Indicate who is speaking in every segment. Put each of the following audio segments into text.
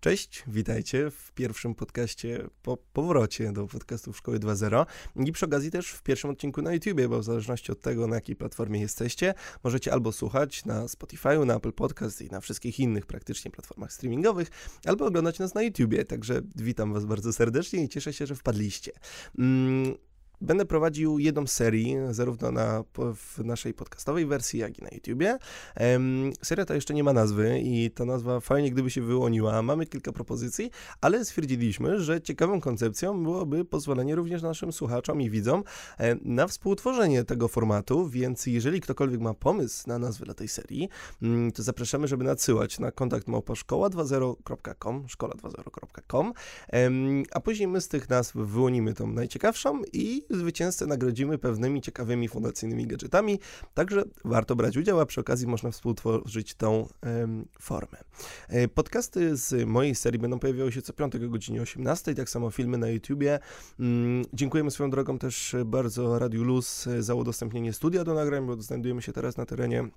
Speaker 1: Cześć, witajcie w pierwszym podcaście po powrocie do podcastów Szkoły 2.0 i przy okazji też w pierwszym odcinku na YouTubie, bo w zależności od tego, na jakiej platformie jesteście, możecie albo słuchać na Spotify'u, na Apple Podcast i na wszystkich innych praktycznie platformach streamingowych, albo oglądać nas na YouTubie, także witam Was bardzo serdecznie i cieszę się, że wpadliście. Mm, Będę prowadził jedną serię, zarówno na, w naszej podcastowej wersji, jak i na YouTubie. Seria ta jeszcze nie ma nazwy i ta nazwa fajnie gdyby się wyłoniła. Mamy kilka propozycji, ale stwierdziliśmy, że ciekawą koncepcją byłoby pozwolenie również naszym słuchaczom i widzom na współtworzenie tego formatu, więc jeżeli ktokolwiek ma pomysł na nazwę dla tej serii, mm, to zapraszamy, żeby nadsyłać na kontakt małpa szkoła20.com, szkoła20.com, a później my z tych nazw wyłonimy tą najciekawszą i zwycięzcę nagrodzimy pewnymi ciekawymi fundacyjnymi gadżetami, także warto brać udział, a przy okazji można współtworzyć tą formę. E, podcasty z mojej serii będą pojawiały się co piątek o godzinie 18, tak samo filmy na YouTubie. Mm, dziękujemy swoją drogą też bardzo Radiu Luz za udostępnienie studia do nagrań, bo znajdujemy się teraz na terenie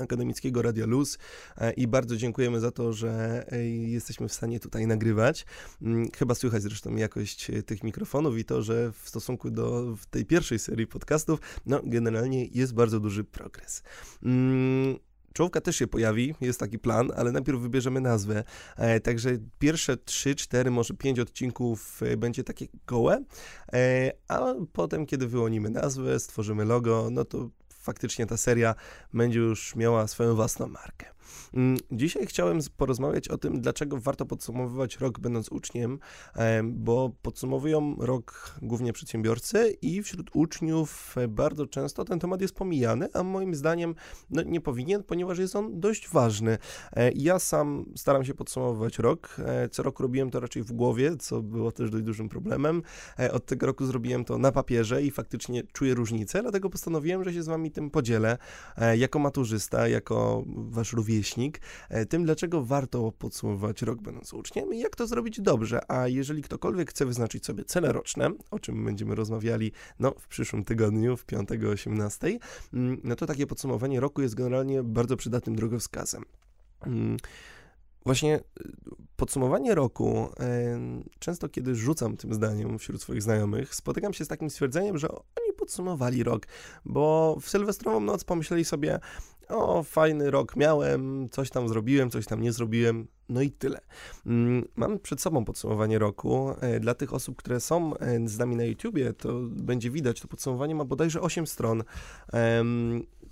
Speaker 1: Akademickiego Radia Luz e, i bardzo dziękujemy za to, że e, jesteśmy w stanie tutaj nagrywać. Mm, chyba słychać zresztą jakość e, tych mikrofonów i to, że w stosunku do tej pierwszej serii podcastów, no generalnie jest bardzo duży progres. Mm, czołówka też się pojawi, jest taki plan, ale najpierw wybierzemy nazwę. także pierwsze 3, 4, może 5 odcinków będzie takie gołe, a potem, kiedy wyłonimy nazwę, stworzymy logo, no to faktycznie ta seria będzie już miała swoją własną markę. Mm, dzisiaj chciałem porozmawiać o tym, dlaczego warto podsumowywać rok będąc uczniem, bo podsumowują rok głównie przedsiębiorcy i wśród uczniów e, bardzo często ten temat jest pomijany, a moim zdaniem no, nie powinien, ponieważ jest on dość ważny. E, ja sam staram się podsumowywać rok. E, co roku robiłem to raczej w głowie, co było też dość dużym problemem. Od tego roku zrobiłem to na papierze i faktycznie czuję różnicę, dlatego postanowiłem, że się z wami tym podzielę jako maturzysta, jako wasz rówieśnik E, tym, dlaczego warto podsumować rok będąc uczniem i jak to zrobić dobrze. A jeżeli ktokolwiek chce wyznaczyć sobie cele roczne, o czym będziemy rozmawiali no, w przyszłym tygodniu, w 5-18, mm, no to takie podsumowanie roku jest generalnie bardzo przydatnym drogowskazem. Mm, właśnie y, podsumowanie roku, często kiedy rzucam tym zdaniem wśród swoich znajomych, spotykam się z takim stwierdzeniem, że oni podsumowali rok, bo w sylwestrową noc pomyśleli sobie, o, fajny rok miałem, coś tam zrobiłem, coś tam nie zrobiłem, no i tyle. Mm, mam przed sobą podsumowanie roku. E, dla tych osób, które są e, z nami na YouTubie, to będzie widać, to podsumowanie ma bodajże 8 stron.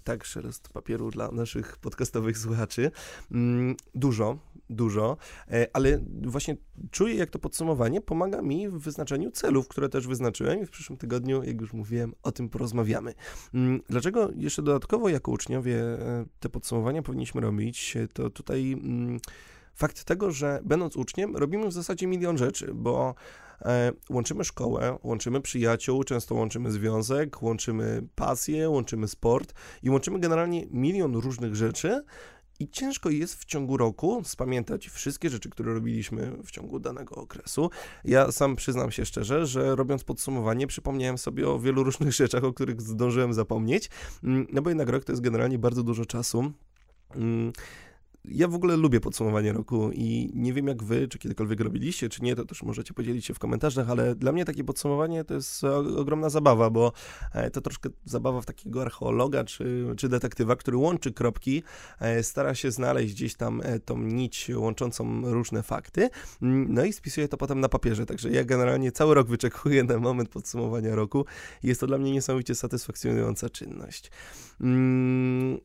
Speaker 1: Tak, szelest papieru dla naszych podcastowych słuchaczy. Mm, dużo, dużo, e, ale właśnie czuję, jak to podsumowanie pomaga mi w wyznaczeniu celów, które też wyznaczyłem i w przyszłym tygodniu, jak już mówiłem, o tym porozmawiamy. Mm, dlaczego jeszcze dodatkowo jako uczniowie e, te podsumowania powinniśmy robić, to tutaj mm, fakt tego, że będąc uczniem robimy w zasadzie milion rzeczy, bo e, łączymy szkołę, łączymy przyjaciół, często łączymy związek, łączymy pasję, łączymy sport i łączymy generalnie milion różnych rzeczy, i ciężko jest w ciągu roku spamiętać wszystkie rzeczy, które robiliśmy w ciągu danego okresu. Ja sam przyznam się szczerze, że robiąc podsumowanie, przypomniałem sobie o wielu różnych rzeczach, o których zdążyłem zapomnieć, mm, no bo jednak rok to jest generalnie bardzo dużo czasu. Ja w ogóle lubię podsumowanie roku i nie wiem jak wy, czy kiedykolwiek robiliście, czy nie, to też możecie podzielić się w komentarzach, ale dla mnie takie podsumowanie to jest ogromna zabawa, bo e, to troszkę zabawa w takiego archeologa czy, czy detektywa, który łączy kropki, e, stara się znaleźć gdzieś tam e, tą nić łączącą różne fakty, no i spisuje to potem na papierze, także ja generalnie cały rok wyczekuję na moment podsumowania roku. Jest to dla mnie niesamowicie satysfakcjonująca czynność. Mm,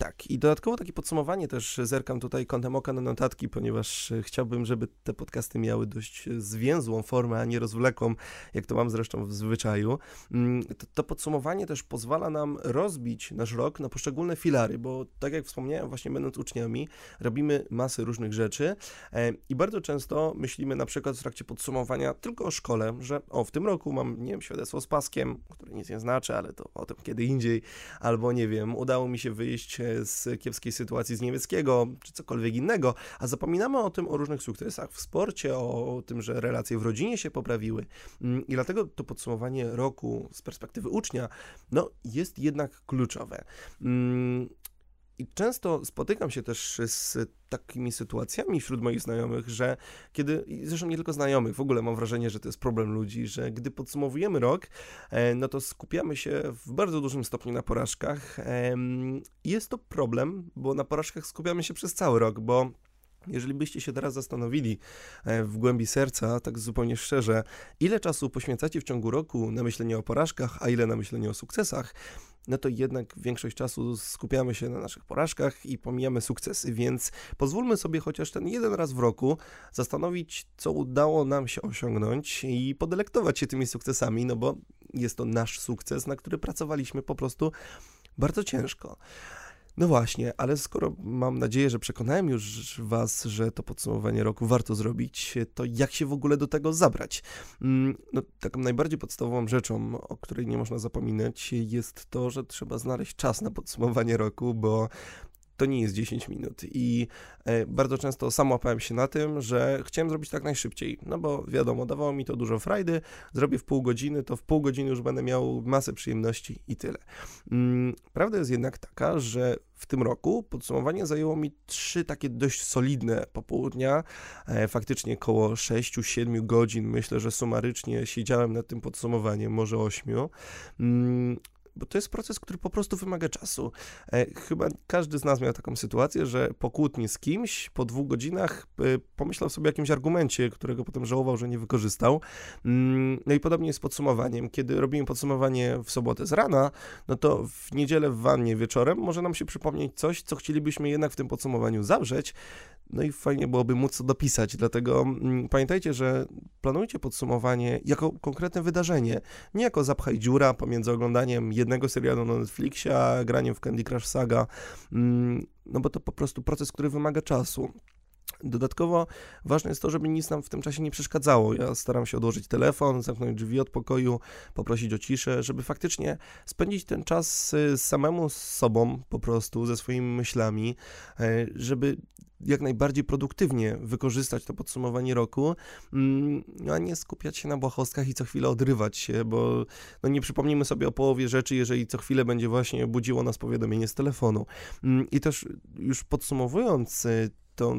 Speaker 1: tak, i dodatkowo takie podsumowanie też zerkam tutaj kątem oka na notatki, ponieważ e, chciałbym, żeby te podcasty miały dość zwięzłą formę, a nie rozwlekłą, jak to mam zresztą w zwyczaju. Mm, to, to podsumowanie też pozwala nam rozbić nasz rok na poszczególne filary, bo tak jak wspomniałem, właśnie będąc uczniami, robimy masę różnych rzeczy e, i bardzo często myślimy na przykład w trakcie podsumowania tylko o szkole, że o, w tym roku mam, nie wiem, świadectwo z paskiem, które nic nie znaczy, ale to o tym kiedy indziej, albo nie wiem, udało mi się wyjść e, z kiepskiej sytuacji z niemieckiego, czy cokolwiek innego, a zapominamy o tym, o różnych sukcesach w sporcie, o tym, że relacje w rodzinie się poprawiły. Mm, I dlatego to podsumowanie roku z perspektywy ucznia, no, jest jednak kluczowe. I często spotykam się też z takimi sytuacjami wśród moich znajomych, że kiedy, zresztą nie tylko znajomych, w ogóle mam wrażenie, że to jest problem ludzi, że gdy podsumowujemy rok, e, no to skupiamy się w bardzo dużym stopniu na porażkach. Jest to problem, bo na porażkach skupiamy się przez cały rok, bo jeżeli byście się teraz zastanowili e, w głębi serca, tak zupełnie szczerze, ile czasu poświęcacie w ciągu roku na myślenie o porażkach, a ile na myślenie o sukcesach, no to jednak większość czasu skupiamy się na naszych porażkach i pomijamy sukcesy, więc pozwólmy sobie chociaż ten jeden raz w roku zastanowić, co udało nam się osiągnąć i podelektować się tymi sukcesami, no bo jest to nasz sukces, na który pracowaliśmy po prostu bardzo ciężko. No właśnie, ale skoro mam nadzieję, że przekonałem już Was, że to podsumowanie roku warto zrobić, to jak się w ogóle do tego zabrać? Mm, no, taką najbardziej podstawową rzeczą, o której nie można zapominać, jest to, że trzeba znaleźć czas na podsumowanie roku, bo to nie jest 10 minut. I e, bardzo często sam łapałem się na tym, że chciałem zrobić tak najszybciej, no bo wiadomo, dawało mi to dużo frajdy, zrobię w pół godziny, to w pół godziny już będę miał masę przyjemności i tyle. Mm, prawda jest jednak taka, że w tym roku podsumowanie zajęło mi trzy takie dość solidne popołudnia, e, faktycznie około 6-7 godzin, myślę, że sumarycznie siedziałem nad tym podsumowaniem, może 8 bo to jest proces, który po prostu wymaga czasu. E, chyba każdy z nas miał taką sytuację, że po kłótni z kimś, po dwóch godzinach e, pomyślał sobie o jakimś argumencie, którego potem żałował, że nie wykorzystał. Mm, no i podobnie jest podsumowaniem. Kiedy robimy podsumowanie w sobotę z rana, no to w niedzielę w wannie wieczorem może nam się przypomnieć coś, co chcielibyśmy jednak w tym podsumowaniu zawrzeć, no i fajnie byłoby móc to dopisać, dlatego mm, pamiętajcie, że planujcie podsumowanie jako konkretne wydarzenie, nie jako zapchaj dziura pomiędzy oglądaniem jednego serialu na Netflixie, a graniem w Candy Crush Saga, mm, no bo to po prostu proces, który wymaga czasu. Dodatkowo ważne jest to, żeby nic nam w tym czasie nie przeszkadzało. Ja staram się odłożyć telefon, zamknąć drzwi od pokoju, poprosić o ciszę, żeby faktycznie spędzić ten czas samemu z sobą, po prostu ze swoimi myślami, e, żeby jak najbardziej produktywnie wykorzystać to podsumowanie roku, mm, a nie skupiać się na błahostkach i co chwilę odrywać się, bo no nie przypomnimy sobie o połowie rzeczy, jeżeli co chwilę będzie właśnie budziło nas powiadomienie z telefonu. Mm, I też już podsumowując y,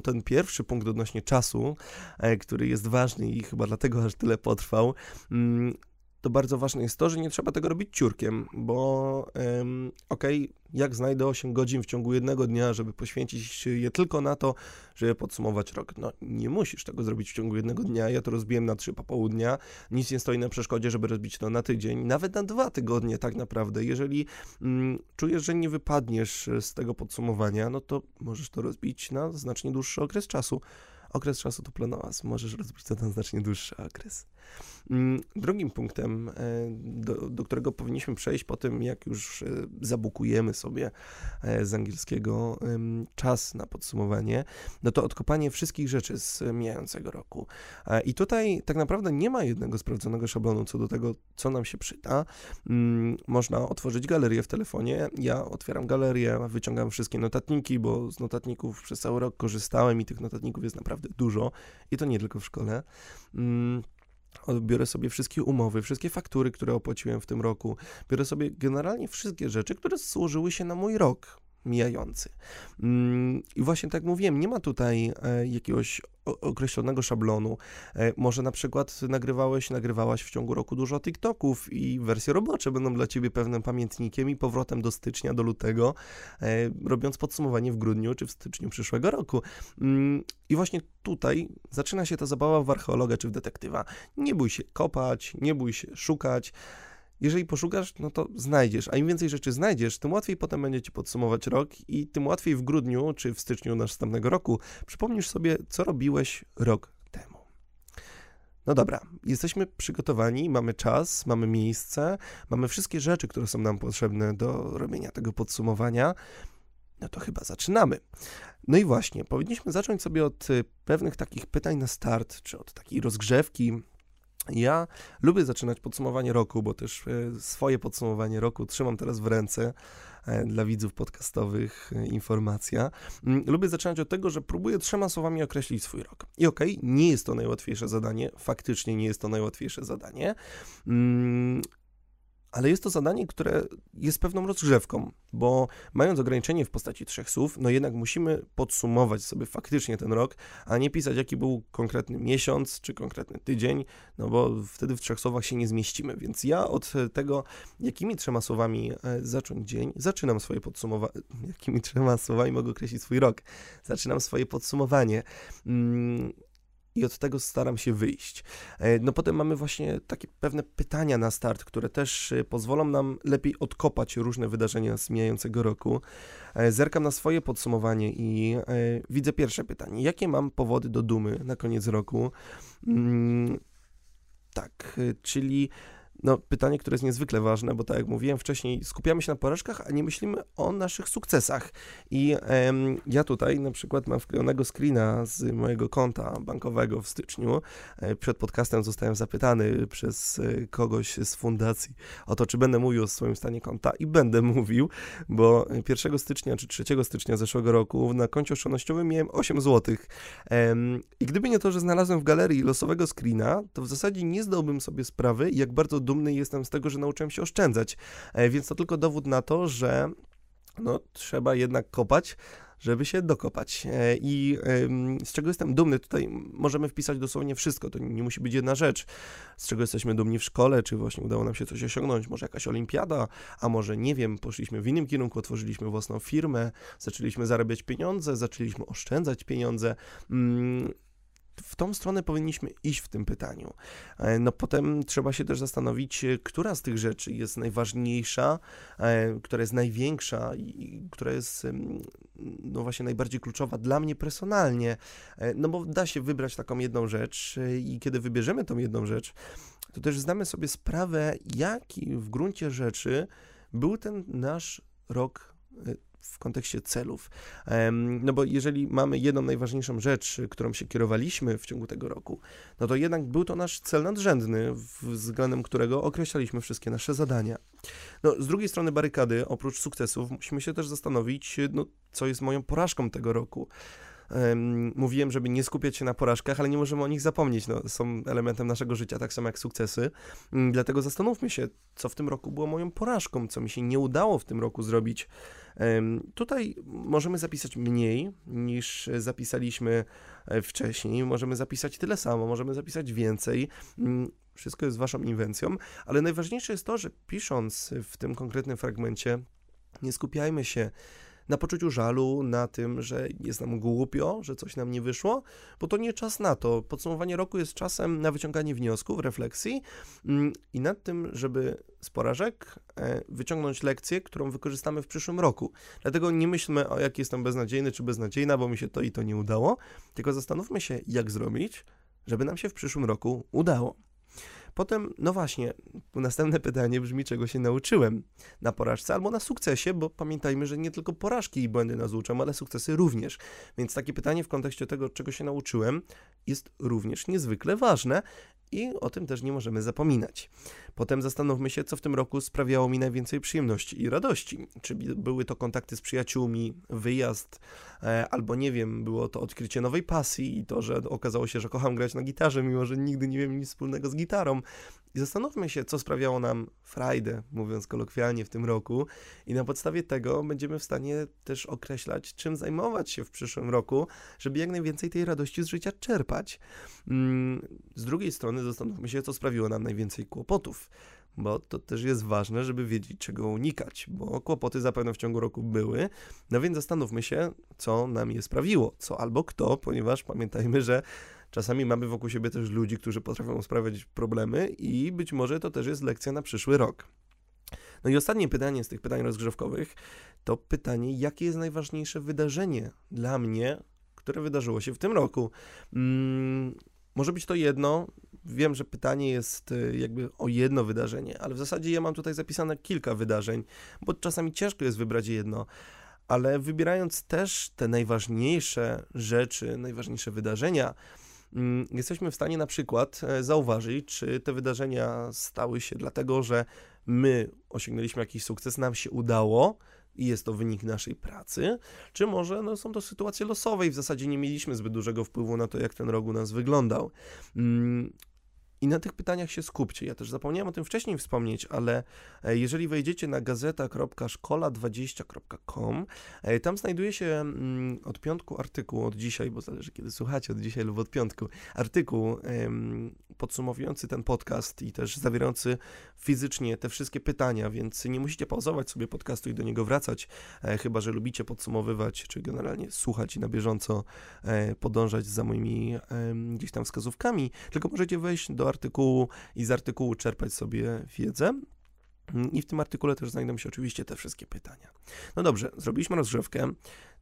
Speaker 1: ten pierwszy punkt odnośnie czasu, e, który jest ważny i chyba dlatego aż tyle potrwał, mm, to bardzo ważne jest to, że nie trzeba tego robić ciurkiem, bo ym, okej, okay, jak znajdę 8 godzin w ciągu jednego dnia, żeby poświęcić je tylko na to, żeby podsumować rok. No nie musisz tego zrobić w ciągu jednego dnia, ja to rozbiłem na trzy popołudnia, nic nie stoi na przeszkodzie, żeby rozbić to na tydzień, nawet na dwa tygodnie tak naprawdę. Jeżeli mm, czujesz, że nie wypadniesz z tego podsumowania, no to możesz to rozbić na znacznie dłuższy okres czasu okres czasu to planowas. Możesz rozbić to na znacznie dłuższy okres. Mm, drugim punktem, e, do, do, którego powinniśmy przejść po tym, jak już e, zabukujemy sobie e, z angielskiego czas na podsumowanie, no to odkopanie wszystkich rzeczy z mijającego roku. I tutaj tak naprawdę nie ma jednego sprawdzonego szablonu co do tego, co nam się przyda. Mm, można otworzyć galerię w telefonie. Ja otwieram galerię, wyciągam wszystkie notatniki, bo z notatników przez cały rok korzystałem i tych notatników jest naprawdę dużo i to nie tylko w szkole. Biorę sobie wszystkie umowy, wszystkie faktury, które opłaciłem w tym roku, biorę sobie generalnie wszystkie rzeczy, które złożyły się na mój rok mijający. Mm, I właśnie tak mówiłem, nie ma tutaj e, jakiegoś określonego szablonu. E, może na przykład nagrywałeś, nagrywałaś w ciągu roku dużo TikToków i wersje robocze będą dla ciebie pewnym pamiętnikiem i powrotem do stycznia, do lutego, e, robiąc podsumowanie w grudniu czy w styczniu przyszłego roku. Mm, I właśnie tutaj zaczyna się ta zabawa w archeologa czy w detektywa. Nie bój się kopać, nie bój się szukać. Jeżeli poszukasz, no to znajdziesz, a im więcej rzeczy znajdziesz, tym łatwiej potem będzie ci podsumować rok i tym łatwiej w grudniu czy w styczniu następnego roku przypomnisz sobie, co robiłeś rok temu. No dobra, jesteśmy przygotowani, mamy czas, mamy miejsce, mamy wszystkie rzeczy, które są nam potrzebne do robienia tego podsumowania. No to chyba zaczynamy. No i właśnie, powinniśmy zacząć sobie od y, pewnych takich pytań na start, czy od takiej rozgrzewki, ja lubię zaczynać podsumowanie roku, bo też e, swoje podsumowanie roku trzymam teraz w ręce e, dla widzów podcastowych e, informacja. Mm, lubię zaczynać od tego, że próbuję trzema słowami określić swój rok. I okej, okay, nie jest to najłatwiejsze zadanie, faktycznie nie jest to najłatwiejsze zadanie, mm, ale jest to zadanie, które jest pewną rozgrzewką, bo mając ograniczenie w postaci trzech słów, no jednak musimy podsumować sobie faktycznie ten rok, a nie pisać, jaki był konkretny miesiąc czy konkretny tydzień, no bo wtedy w trzech słowach się nie zmieścimy. Więc ja od tego, jakimi trzema słowami e, zacząć dzień, zaczynam swoje podsumowanie. Jakimi trzema słowami mogę określić swój rok? Zaczynam swoje podsumowanie. Mm, i od tego staram się wyjść. E, no potem mamy właśnie takie pewne pytania na start, które też e, pozwolą nam lepiej odkopać różne wydarzenia z mijającego roku. E, zerkam na swoje podsumowanie i widzę pierwsze pytanie. Jakie mam powody do dumy na koniec roku? Mm, tak, czyli no, pytanie, które jest niezwykle ważne, bo tak jak mówiłem wcześniej, skupiamy się na porażkach, a nie myślimy o naszych sukcesach. I em, ja tutaj na przykład mam wklejonego screena z mojego konta bankowego w styczniu. E, przed podcastem zostałem zapytany przez e, kogoś z fundacji o to, czy będę mówił o swoim stanie konta i będę mówił, bo 1 stycznia czy 3 stycznia zeszłego roku na koncie oszczędnościowym miałem 8 zł. Em, I gdyby nie to, że znalazłem w galerii losowego screena, to w zasadzie nie zdałbym sobie sprawy, jak bardzo dumny jestem z tego, że nauczyłem się oszczędzać. E, więc to tylko dowód na to, że no, trzeba jednak kopać, żeby się dokopać. E, I z czego jestem dumny, tutaj możemy wpisać dosłownie wszystko, to nie musi być jedna rzecz. Z czego jesteśmy dumni w szkole, czy właśnie udało nam się coś osiągnąć, może jakaś olimpiada, a może nie wiem, poszliśmy w innym kierunku, otworzyliśmy własną firmę, zaczęliśmy zarabiać pieniądze, zaczęliśmy oszczędzać pieniądze. W tą stronę powinniśmy iść w tym pytaniu. E, no potem trzeba się też zastanowić, e, która z tych rzeczy jest najważniejsza, e, która jest największa i która jest no właśnie najbardziej kluczowa dla mnie personalnie. No bo da się wybrać taką jedną rzecz i kiedy wybierzemy tą jedną rzecz, to też zdamy sobie sprawę, jaki w gruncie rzeczy był ten nasz rok w kontekście celów. No bo jeżeli mamy jedną najważniejszą rzecz, którą się kierowaliśmy w ciągu tego roku, no to jednak był to nasz cel nadrzędny, względem którego określaliśmy wszystkie nasze zadania. No, z drugiej strony barykady, oprócz sukcesów, musimy się też zastanowić, no, co jest moją porażką tego roku mówiłem, żeby nie skupiać się na porażkach, ale nie możemy o nich zapomnieć. No, są elementem naszego życia, tak samo jak sukcesy. Mm, dlatego zastanówmy się, co w tym roku było moją porażką, co mi się nie udało w tym roku zrobić. Tutaj możemy zapisać mniej niż zapisaliśmy e, wcześniej. Możemy zapisać tyle samo, możemy zapisać więcej. Mm, wszystko jest waszą inwencją, ale najważniejsze jest to, że pisząc w tym konkretnym fragmencie, nie skupiajmy się na poczuciu żalu, na tym, że jest nam głupio, że coś nam nie wyszło, bo to nie czas na to. Podsumowanie roku jest czasem na wyciąganie wniosków, refleksji mm, i nad tym, żeby z porażek e, wyciągnąć lekcję, którą wykorzystamy w przyszłym roku. Dlatego nie myślmy o jak jestem beznadziejny czy beznadziejna, bo mi się to i to nie udało, tylko zastanówmy się, jak zrobić, żeby nam się w przyszłym roku udało. Potem, no właśnie, następne pytanie brzmi, czego się nauczyłem na porażce albo na sukcesie, bo pamiętajmy, że nie tylko porażki i błędy nas uczą, ale sukcesy również. Więc takie pytanie w kontekście tego, czego się nauczyłem, jest również niezwykle ważne i o tym też nie możemy zapominać. Potem zastanówmy się, co w tym roku sprawiało mi najwięcej przyjemności i radości. Czy były to kontakty z przyjaciółmi, wyjazd, e, albo nie wiem, było to odkrycie nowej pasji i to, że okazało się, że kocham grać na gitarze, mimo że nigdy nie wiem nic wspólnego z gitarą. I zastanówmy się, co sprawiało nam frajdę, mówiąc kolokwialnie, w tym roku, i na podstawie tego będziemy w stanie też określać, czym zajmować się w przyszłym roku, żeby jak najwięcej tej radości z życia czerpać. Mm, z drugiej strony, zastanówmy się, co sprawiło nam najwięcej kłopotów, bo to też jest ważne, żeby wiedzieć, czego unikać, bo kłopoty zapewne w ciągu roku były. No więc zastanówmy się, co nam je sprawiło, co albo kto, ponieważ pamiętajmy, że Czasami mamy wokół siebie też ludzi, którzy potrafią sprawiać problemy i być może to też jest lekcja na przyszły rok. No i ostatnie pytanie z tych pytań rozgrzewkowych to pytanie, jakie jest najważniejsze wydarzenie dla mnie, które wydarzyło się w tym roku. Hmm, może być to jedno. Wiem, że pytanie jest y, jakby o jedno wydarzenie, ale w zasadzie ja mam tutaj zapisane kilka wydarzeń, bo czasami ciężko jest wybrać jedno ale wybierając też te najważniejsze rzeczy, najważniejsze wydarzenia, Mm, jesteśmy w stanie na przykład e, zauważyć, czy te wydarzenia stały się dlatego, że my osiągnęliśmy jakiś sukces, nam się udało i jest to wynik naszej pracy, czy może no, są to sytuacje losowe i w zasadzie nie mieliśmy zbyt dużego wpływu na to, jak ten rok u nas wyglądał. I na tych pytaniach się skupcie. Ja też zapomniałem o tym wcześniej wspomnieć, ale e, jeżeli wejdziecie na gazeta.szkola20.com, e, tam znajduje się mm, od piątku artykuł, od dzisiaj, bo zależy kiedy słuchacie, od dzisiaj lub od piątku, artykuł podsumowujący ten podcast i też zawierający fizycznie te wszystkie pytania, więc nie musicie pauzować sobie podcastu i do niego wracać, e, chyba że lubicie podsumowywać, czy generalnie słuchać i na bieżąco podążać za moimi gdzieś tam wskazówkami, tylko możecie wejść do artykułu i z artykułu czerpać sobie wiedzę. I w tym artykule też znajdą się oczywiście te wszystkie pytania. No dobrze, zrobiliśmy rozgrzewkę,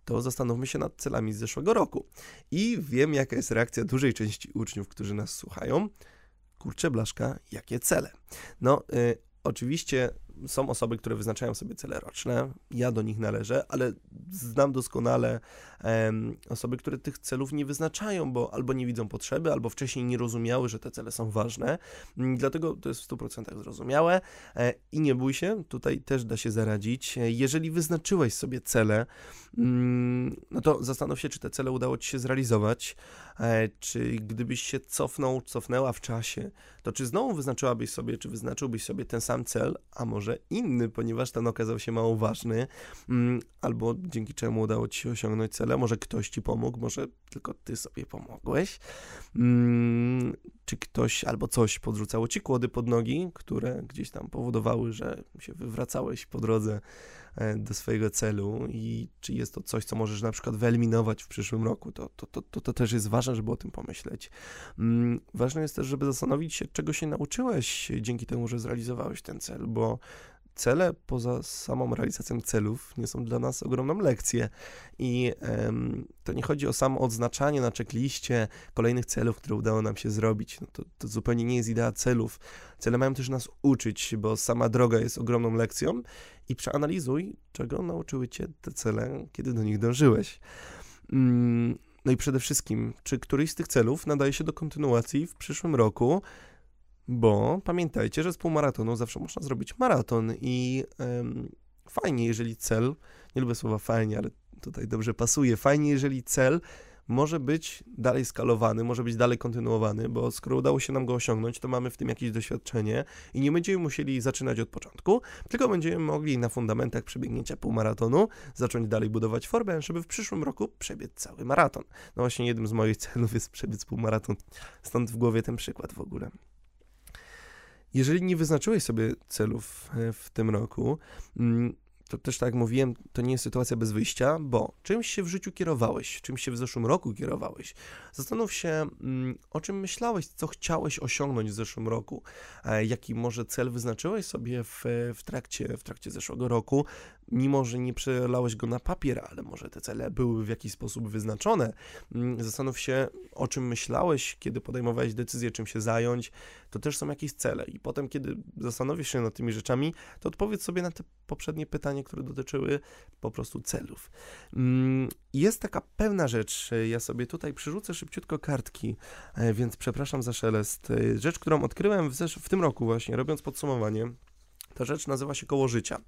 Speaker 1: to zastanówmy się nad celami z zeszłego roku. I wiem, jaka jest reakcja dużej części uczniów, którzy nas słuchają. Kurczę, blaszka, jakie cele? No, y, oczywiście są osoby, które wyznaczają sobie cele roczne, ja do nich należę, ale znam doskonale um, osoby, które tych celów nie wyznaczają, bo albo nie widzą potrzeby, albo wcześniej nie rozumiały, że te cele są ważne. Mm, dlatego to jest w 100% zrozumiałe e, i nie bój się, tutaj też da się zaradzić. E, jeżeli wyznaczyłeś sobie cele, mm, no to zastanów się, czy te cele udało ci się zrealizować, e, czy gdybyś się cofnął, cofnęła w czasie, to czy znowu wyznaczyłabyś sobie, czy wyznaczyłbyś sobie ten sam cel, a może może inny, ponieważ ten okazał się mało ważny, mm, albo dzięki czemu udało ci się osiągnąć cele, może ktoś ci pomógł, może tylko ty sobie pomogłeś, mm, czy ktoś albo coś podrzucało ci kłody pod nogi, które gdzieś tam powodowały, że się wywracałeś po drodze do swojego celu i czy jest to coś, co możesz na przykład wyeliminować w przyszłym roku, to, to, to, to, to też jest ważne, żeby o tym pomyśleć. Mm, ważne jest też, żeby zastanowić się, czego się nauczyłeś dzięki temu, że zrealizowałeś ten cel, bo cele poza samą realizacją celów nie są dla nas ogromną lekcją i um, to nie chodzi o samo odznaczanie na checkliście kolejnych celów, które udało nam się zrobić. No to, to zupełnie nie jest idea celów. Cele mają też nas uczyć, bo sama droga jest ogromną lekcją i przeanalizuj, czego nauczyły cię te cele, kiedy do nich dążyłeś. Mm, no i przede wszystkim, czy któryś z tych celów nadaje się do kontynuacji w przyszłym roku, bo pamiętajcie, że z półmaratonu zawsze można zrobić maraton i um, fajnie, jeżeli cel, nie lubię słowa fajnie, ale tutaj dobrze pasuje, fajnie, jeżeli cel może być dalej skalowany, może być dalej kontynuowany, bo skoro udało się nam go osiągnąć, to mamy w tym jakieś doświadczenie i nie będziemy musieli zaczynać od początku, tylko będziemy mogli na fundamentach przebiegnięcia półmaratonu zacząć dalej budować formę, żeby w przyszłym roku przebiec cały maraton. No właśnie jednym z moich celów jest przebiec półmaraton, stąd w głowie ten przykład w ogóle. Jeżeli nie wyznaczyłeś sobie celów e, w tym roku, mm, to też tak jak mówiłem, to nie jest sytuacja bez wyjścia, bo czymś się w życiu kierowałeś, czymś się w zeszłym roku kierowałeś. Zastanów się, mm, o czym myślałeś, co chciałeś osiągnąć w zeszłym roku, jaki może cel wyznaczyłeś sobie w, w, trakcie, w trakcie zeszłego roku, mimo że nie przelałeś go na papier, ale może te cele były w jakiś sposób wyznaczone. Mm, zastanów się, o czym myślałeś, kiedy podejmowałeś decyzję, czym się zająć. To też są jakieś cele. I potem, kiedy zastanowisz się nad tymi rzeczami, to odpowiedz sobie na te poprzednie pytania, które dotyczyły po prostu celów. Mm, jest taka pewna rzecz, ja sobie tutaj przyrzucę szybciutko kartki, e, więc przepraszam za szelest. E, rzecz, którą odkryłem w, w tym roku właśnie, robiąc podsumowanie, ta rzecz nazywa się koło życia.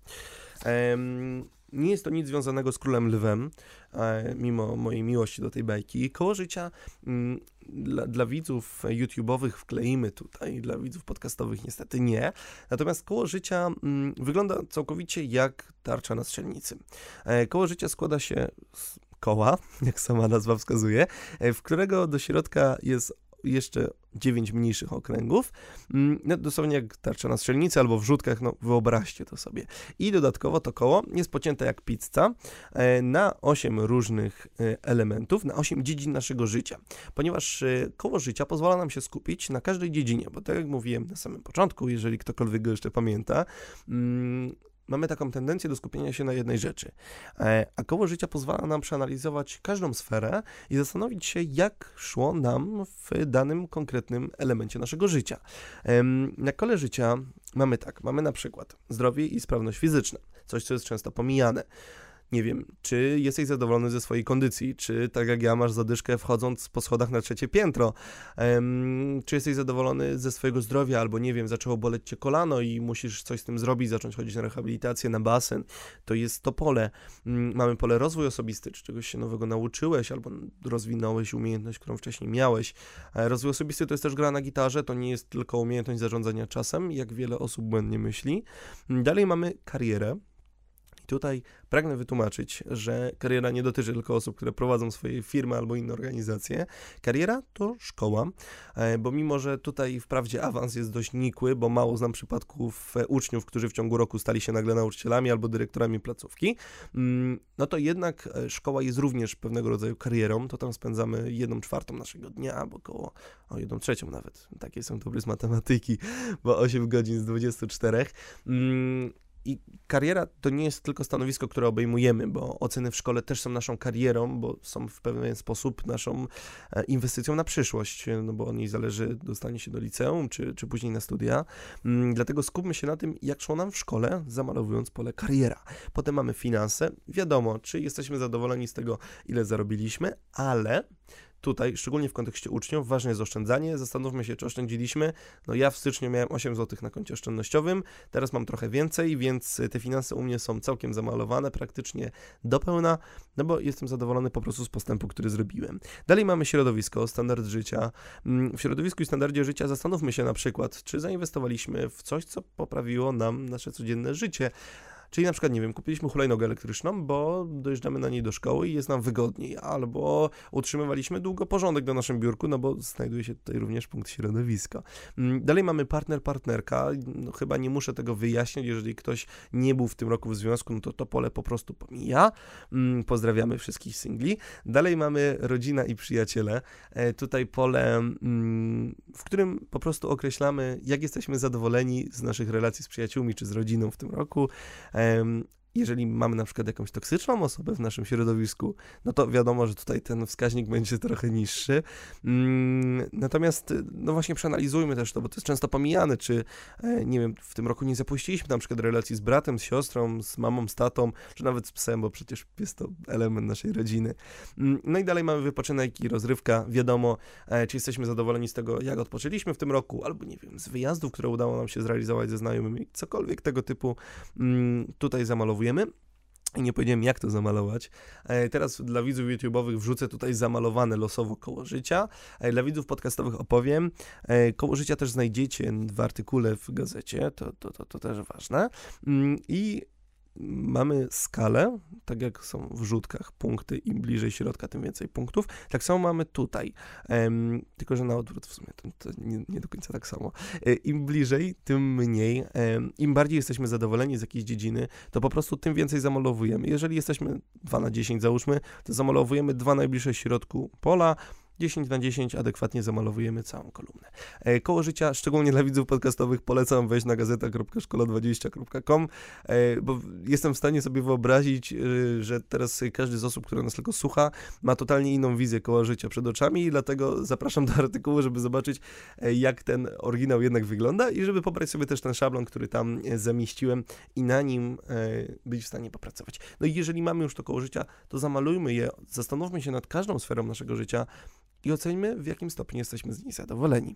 Speaker 1: Nie jest to nic związanego z królem lwem, e, mimo mojej miłości do tej bajki. Koło życia mm, dla, dla widzów YouTube'owych wkleimy tutaj, dla widzów podcastowych niestety nie. Natomiast koło życia mm, wygląda całkowicie jak tarcza na strzelnicy. E, koło życia składa się z koła, jak sama nazwa wskazuje, e, w którego do środka jest jeszcze 9 mniejszych okręgów, mm, no, dosłownie jak tarcza na strzelnicy albo w rzutkach, no wyobraźcie to sobie. I dodatkowo to koło jest pocięte jak pizza e, na 8 różnych e, elementów, na 8 dziedzin naszego życia, ponieważ e, koło życia pozwala nam się skupić na każdej dziedzinie, bo tak jak mówiłem na samym początku, jeżeli ktokolwiek go jeszcze pamięta, mm, mamy taką tendencję do skupienia się na jednej rzeczy. E, a koło życia pozwala nam przeanalizować każdą sferę i zastanowić się, jak szło nam w danym konkretnym elemencie naszego życia. Na kole życia mamy tak, mamy na przykład zdrowie i sprawność fizyczna, coś, co jest często pomijane. Nie wiem, czy jesteś zadowolony ze swojej kondycji, czy tak jak ja masz zadyszkę wchodząc po schodach na trzecie piętro, um, czy jesteś zadowolony ze swojego zdrowia, albo nie wiem, zaczęło boleć cię kolano i musisz coś z tym zrobić, zacząć chodzić na rehabilitację, na basen, to jest to pole. Um, mamy pole rozwój osobisty, czy czegoś się nowego nauczyłeś, albo rozwinąłeś umiejętność, którą wcześniej miałeś. E, rozwój osobisty to jest też gra na gitarze, to nie jest tylko umiejętność zarządzania czasem, jak wiele osób błędnie myśli. Dalej mamy karierę, tutaj pragnę wytłumaczyć, że kariera nie dotyczy tylko osób, które prowadzą swoje firmy albo inne organizacje. Kariera to szkoła, e, bo mimo, że tutaj wprawdzie awans jest dość nikły, bo mało znam przypadków e, uczniów, którzy w ciągu roku stali się nagle nauczycielami albo dyrektorami placówki, mm, no to jednak e, szkoła jest również pewnego rodzaju karierą. To tam spędzamy jedną czwartą naszego dnia, albo około o jedną trzecią nawet. Takie są dobry z matematyki, bo 8 godzin z 24. I kariera to nie jest tylko stanowisko, które obejmujemy, bo oceny w szkole też są naszą karierą, bo są w pewien sposób naszą e, inwestycją na przyszłość, no bo od niej zależy dostanie się do liceum, czy, czy później na studia. Mm, dlatego skupmy się na tym, jak szło nam w szkole, zamalowując pole kariera. Potem mamy finanse. Wiadomo, czy jesteśmy zadowoleni z tego, ile zarobiliśmy, ale tutaj, szczególnie w kontekście uczniów, ważne jest oszczędzanie. Zastanówmy się, czy oszczędziliśmy. No ja w styczniu miałem 8 zł na koncie oszczędnościowym, teraz mam trochę więcej, więc te finanse u mnie są całkiem zamalowane, praktycznie do pełna, no bo jestem zadowolony po prostu z postępu, który zrobiłem. Dalej mamy środowisko, standard życia. Mm, w środowisku i standardzie życia zastanówmy się na przykład, czy zainwestowaliśmy w coś, co poprawiło nam nasze codzienne życie. Czyli na przykład, nie wiem, kupiliśmy hulajnogę elektryczną, bo dojeżdżamy na niej do szkoły i jest nam wygodniej, albo utrzymywaliśmy długo porządek na naszym biurku, no bo znajduje się tutaj również punkt środowiska. Mm, dalej mamy partner, partnerka, no chyba nie muszę tego wyjaśniać, jeżeli ktoś nie był w tym roku w związku, no to to pole po prostu pomija. Mm, pozdrawiamy wszystkich singli. Dalej mamy rodzina i przyjaciele. E, tutaj pole, mm, w którym po prostu określamy, jak jesteśmy zadowoleni z naszych relacji z przyjaciółmi czy z rodziną w tym roku. E, jeżeli mamy na przykład jakąś toksyczną osobę w naszym środowisku, no to wiadomo, że tutaj ten wskaźnik będzie trochę niższy. Mm, natomiast, no właśnie, przeanalizujmy też to, bo to jest często pomijane, czy, e, nie wiem, w tym roku nie zapuściliśmy na przykład relacji z bratem, z siostrą, z mamą, z tatą, czy nawet z psem, bo przecież jest to element naszej rodziny. Mm, no i dalej mamy wypoczynek i rozrywka. Wiadomo, e, czy jesteśmy zadowoleni z tego, jak odpoczęliśmy w tym roku, albo nie wiem, z wyjazdów, które udało nam się zrealizować ze znajomymi, cokolwiek tego typu mm, tutaj zamalowujemy i nie powiedziałem, jak to zamalować. E, teraz dla widzów YouTube'owych wrzucę tutaj zamalowane losowo koło życia. E, dla widzów podcastowych opowiem. E, koło życia też znajdziecie w artykule w gazecie, to, to, to, to też ważne. Mm, I mamy skalę, tak jak są w rzutkach punkty, im bliżej środka, tym więcej punktów. Tak samo mamy tutaj, tylko że na odwrót w sumie to, to nie, nie, do końca tak samo. E, Im bliżej, tym mniej. Um, Im bardziej jesteśmy zadowoleni z jakiejś dziedziny, to po prostu tym więcej zamalowujemy. Jeżeli jesteśmy 2 na 10 załóżmy, to zamalowujemy dwa najbliższe środku pola, 10 na 10 adekwatnie zamalowujemy całą kolumnę. E, koło życia, szczególnie dla widzów podcastowych, polecam wejść na gazeta.szkola20.com, e, bo jestem w stanie sobie wyobrazić, e, że teraz każdy z osób, która nas tylko słucha, ma totalnie inną wizję koła życia przed oczami i dlatego zapraszam do artykułu, żeby zobaczyć, jak ten oryginał jednak wygląda i żeby pobrać sobie też ten szablon, który tam zamieściłem i na nim być w stanie popracować. No i jeżeli mamy już to koło życia, to zamalujmy je, zastanówmy się nad każdą sferą naszego życia, i oceńmy, w jakim stopniu jesteśmy z niej zadowoleni.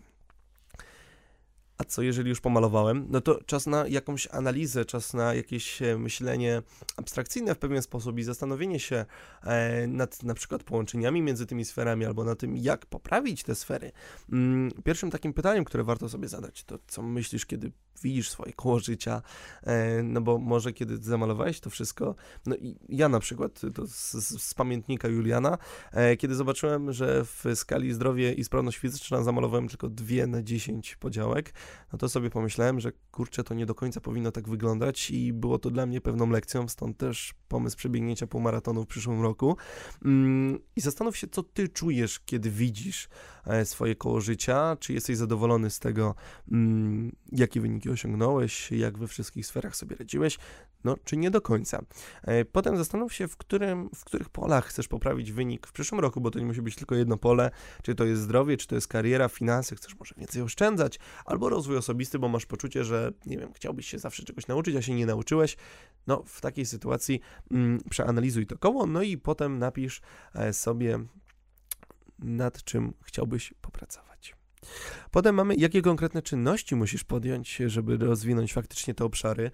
Speaker 1: A co jeżeli już pomalowałem? No to czas na jakąś analizę, czas na jakieś e, myślenie abstrakcyjne w pewien sposób i zastanowienie się e, nad na przykład połączeniami między tymi sferami albo na tym, jak poprawić te sfery. Mm, pierwszym takim pytaniem, które warto sobie zadać, to co myślisz, kiedy widzisz swoje koło życia, e, no bo może kiedy zamalowałeś to wszystko, no i ja na przykład, to z, z pamiętnika Juliana, kiedy zobaczyłem, że w skali zdrowie i sprawność fizyczna zamalowałem tylko 2 na 10 podziałek, no to sobie pomyślałem, że kurczę, to nie do końca powinno tak wyglądać i było to dla mnie pewną lekcją, stąd też pomysł przebiegnięcia półmaratonu w przyszłym roku. Mm, I zastanów się, co ty czujesz, kiedy widzisz e, swoje koło życia, czy jesteś zadowolony z tego, mm, jakie wyniki osiągnąłeś, jak we wszystkich sferach sobie radziłeś, no czy nie do końca. E, potem zastanów się, w, którym, w których polach chcesz poprawić wynik w przyszłym roku, bo to nie musi być tylko jedno pole, czy to jest zdrowie, czy to jest kariera, finanse, chcesz może więcej oszczędzać, albo rozwój osobisty, bo masz poczucie, że nie wiem, chciałbyś się zawsze czegoś nauczyć, a się nie nauczyłeś. No w takiej sytuacji mm, przeanalizuj to koło, no i potem napisz e, sobie nad czym chciałbyś popracować. Potem mamy, jakie konkretne czynności musisz podjąć, żeby rozwinąć faktycznie te obszary.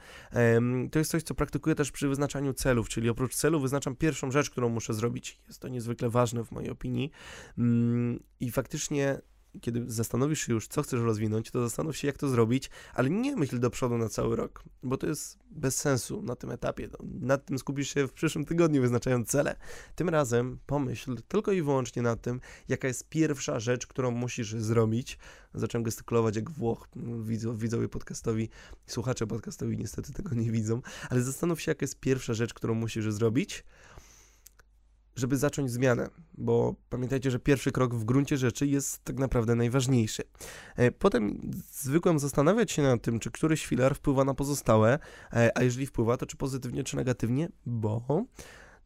Speaker 1: To jest coś, co praktykuję też przy wyznaczaniu celów, czyli oprócz celu wyznaczam pierwszą rzecz, którą muszę zrobić. Jest to niezwykle ważne w mojej opinii. Mm, I faktycznie kiedy zastanowisz się już, co chcesz rozwinąć, to zastanów się, jak to zrobić, ale nie myśl do przodu na cały rok, bo to jest bez sensu na tym etapie. No, nad tym skupisz się w przyszłym tygodniu, wyznaczając cele. Tym razem pomyśl tylko i wyłącznie nad tym, jaka jest pierwsza rzecz, którą musisz zrobić. Zacząłem gestykulować jak Włoch. Widzowie podcastowi, słuchacze podcastowi niestety tego nie widzą, ale zastanów się, jaka jest pierwsza rzecz, którą musisz zrobić żeby zacząć zmianę, bo pamiętajcie, że pierwszy krok w gruncie rzeczy jest tak naprawdę najważniejszy. E, potem zwykłem zastanawiać się nad tym, czy któryś filar wpływa na pozostałe, e, a jeżeli wpływa, to czy pozytywnie, czy negatywnie, bo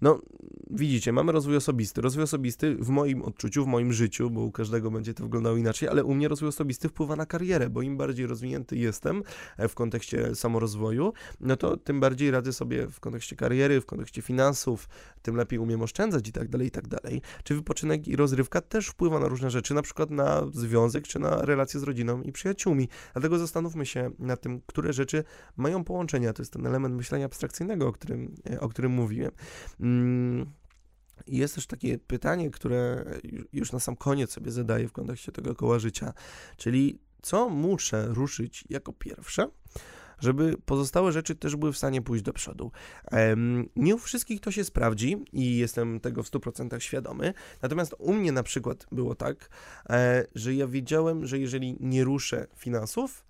Speaker 1: no, widzicie, mamy rozwój osobisty. Rozwój osobisty w moim odczuciu, w moim życiu, bo u każdego będzie to wyglądało inaczej, ale u mnie rozwój osobisty wpływa na karierę, bo im bardziej rozwinięty jestem e, w kontekście samorozwoju, no to tym bardziej radzę sobie w kontekście kariery, w kontekście finansów, tym lepiej umiem oszczędzać i tak dalej, i tak dalej. Czy wypoczynek i rozrywka też wpływa na różne rzeczy, na przykład na związek, czy na relacje z rodziną i przyjaciółmi. Dlatego zastanówmy się nad tym, które rzeczy mają połączenia. To jest ten element myślenia abstrakcyjnego, o którym, e, o którym mówiłem. Mm, jest też takie pytanie, które już na sam koniec sobie zadaję w kontekście tego koła życia, czyli co muszę ruszyć jako pierwsze, żeby pozostałe rzeczy też były w stanie pójść do przodu. Nie u wszystkich to się sprawdzi i jestem tego w 100% świadomy, natomiast u mnie na przykład było tak, e, że ja wiedziałem, że jeżeli nie ruszę finansów,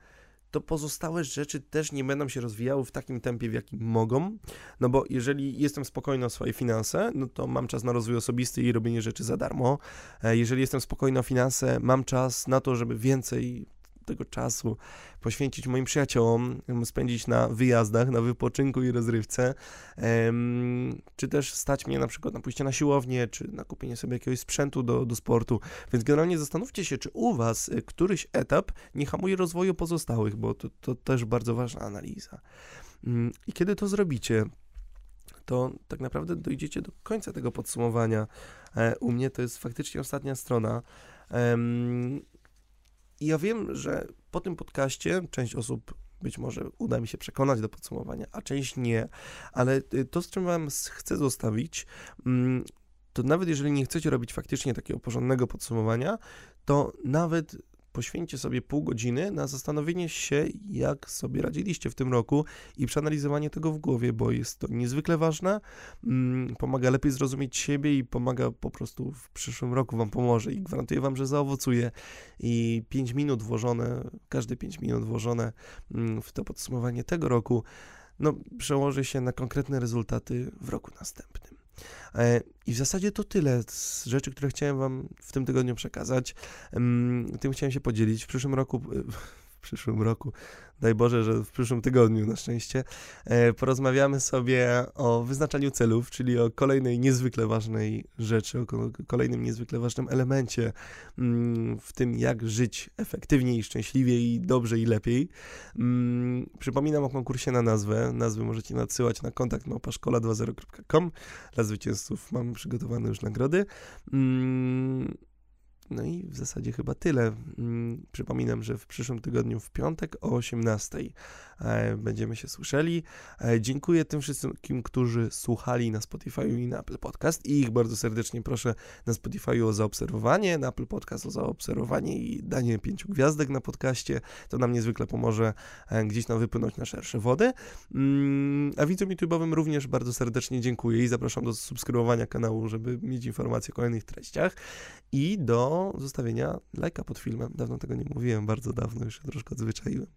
Speaker 1: to pozostałe rzeczy też nie będą się rozwijały w takim tempie, w jakim mogą. No bo jeżeli jestem spokojny o swoje finanse, no to mam czas na rozwój osobisty i robienie rzeczy za darmo. E, jeżeli jestem spokojny o finanse, mam czas na to, żeby więcej tego czasu poświęcić moim przyjaciołom, spędzić na wyjazdach, na wypoczynku i rozrywce, czy też stać mnie na przykład na pójście na siłownię, czy na kupienie sobie jakiegoś sprzętu do, do sportu. Więc generalnie zastanówcie się, czy u Was y, któryś etap nie hamuje rozwoju pozostałych, bo to, to też bardzo ważna analiza. Mm, I kiedy to zrobicie, to tak naprawdę dojdziecie do końca tego podsumowania. E, u mnie to jest faktycznie ostatnia strona. I ja wiem, że po tym podcaście część osób być może uda mi się przekonać do podsumowania, a część nie, ale y, to, z czym Wam chcę zostawić, mm, to nawet jeżeli nie chcecie robić faktycznie takiego porządnego podsumowania, to nawet poświęćcie sobie pół godziny na zastanowienie się, jak sobie radziliście w tym roku i przeanalizowanie tego w głowie, bo jest to niezwykle ważne, mm, pomaga lepiej zrozumieć siebie i pomaga po prostu w przyszłym roku Wam pomoże i gwarantuję Wam, że zaowocuje i 5 minut włożone, każde 5 minut włożone mm, w to podsumowanie tego roku, no, przełoży się na konkretne rezultaty w roku następnym. E, I w zasadzie to tyle z rzeczy, które chciałem Wam w tym tygodniu przekazać. Tym chciałem się podzielić. W przyszłym roku, w przyszłym roku, daj Boże, że w przyszłym tygodniu na szczęście, e, porozmawiamy sobie o wyznaczaniu celów, czyli o kolejnej niezwykle ważnej rzeczy, o kolejnym niezwykle ważnym elemencie mm, w tym, jak żyć efektywniej, szczęśliwiej, dobrze i lepiej. Mm, przypominam o konkursie na nazwę. Nazwy możecie nadsyłać na kontakt małpaszkola20.com. Dla zwycięzców mamy przygotowane już nagrody. No i w zasadzie chyba tyle. Mm, przypominam, że w przyszłym tygodniu w piątek o 18 e, będziemy się słyszeli. E, dziękuję tym wszystkim, którzy słuchali na Spotify i na Apple Podcast i ich bardzo serdecznie proszę na Spotify o zaobserwowanie, na Apple Podcast o zaobserwowanie i danie pięciu gwiazdek na podcaście. To nam niezwykle pomoże e, gdzieś nam wypłynąć na szersze wody. Mm, a widzom YouTube'owym również bardzo serdecznie dziękuję i zapraszam do subskrybowania kanału, żeby mieć informacje o kolejnych treściach i zostawienia lajka pod filmem. Dawno tego nie mówiłem, bardzo dawno, już się troszkę odzwyczaiłem.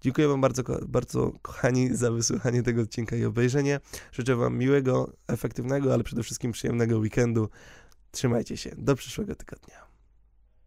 Speaker 1: Dziękuję Wam bardzo, bardzo, kochani, za wysłuchanie tego odcinka i obejrzenie. Życzę Wam miłego, efektywnego, ale przede wszystkim przyjemnego weekendu. Trzymajcie się. Do przyszłego tygodnia.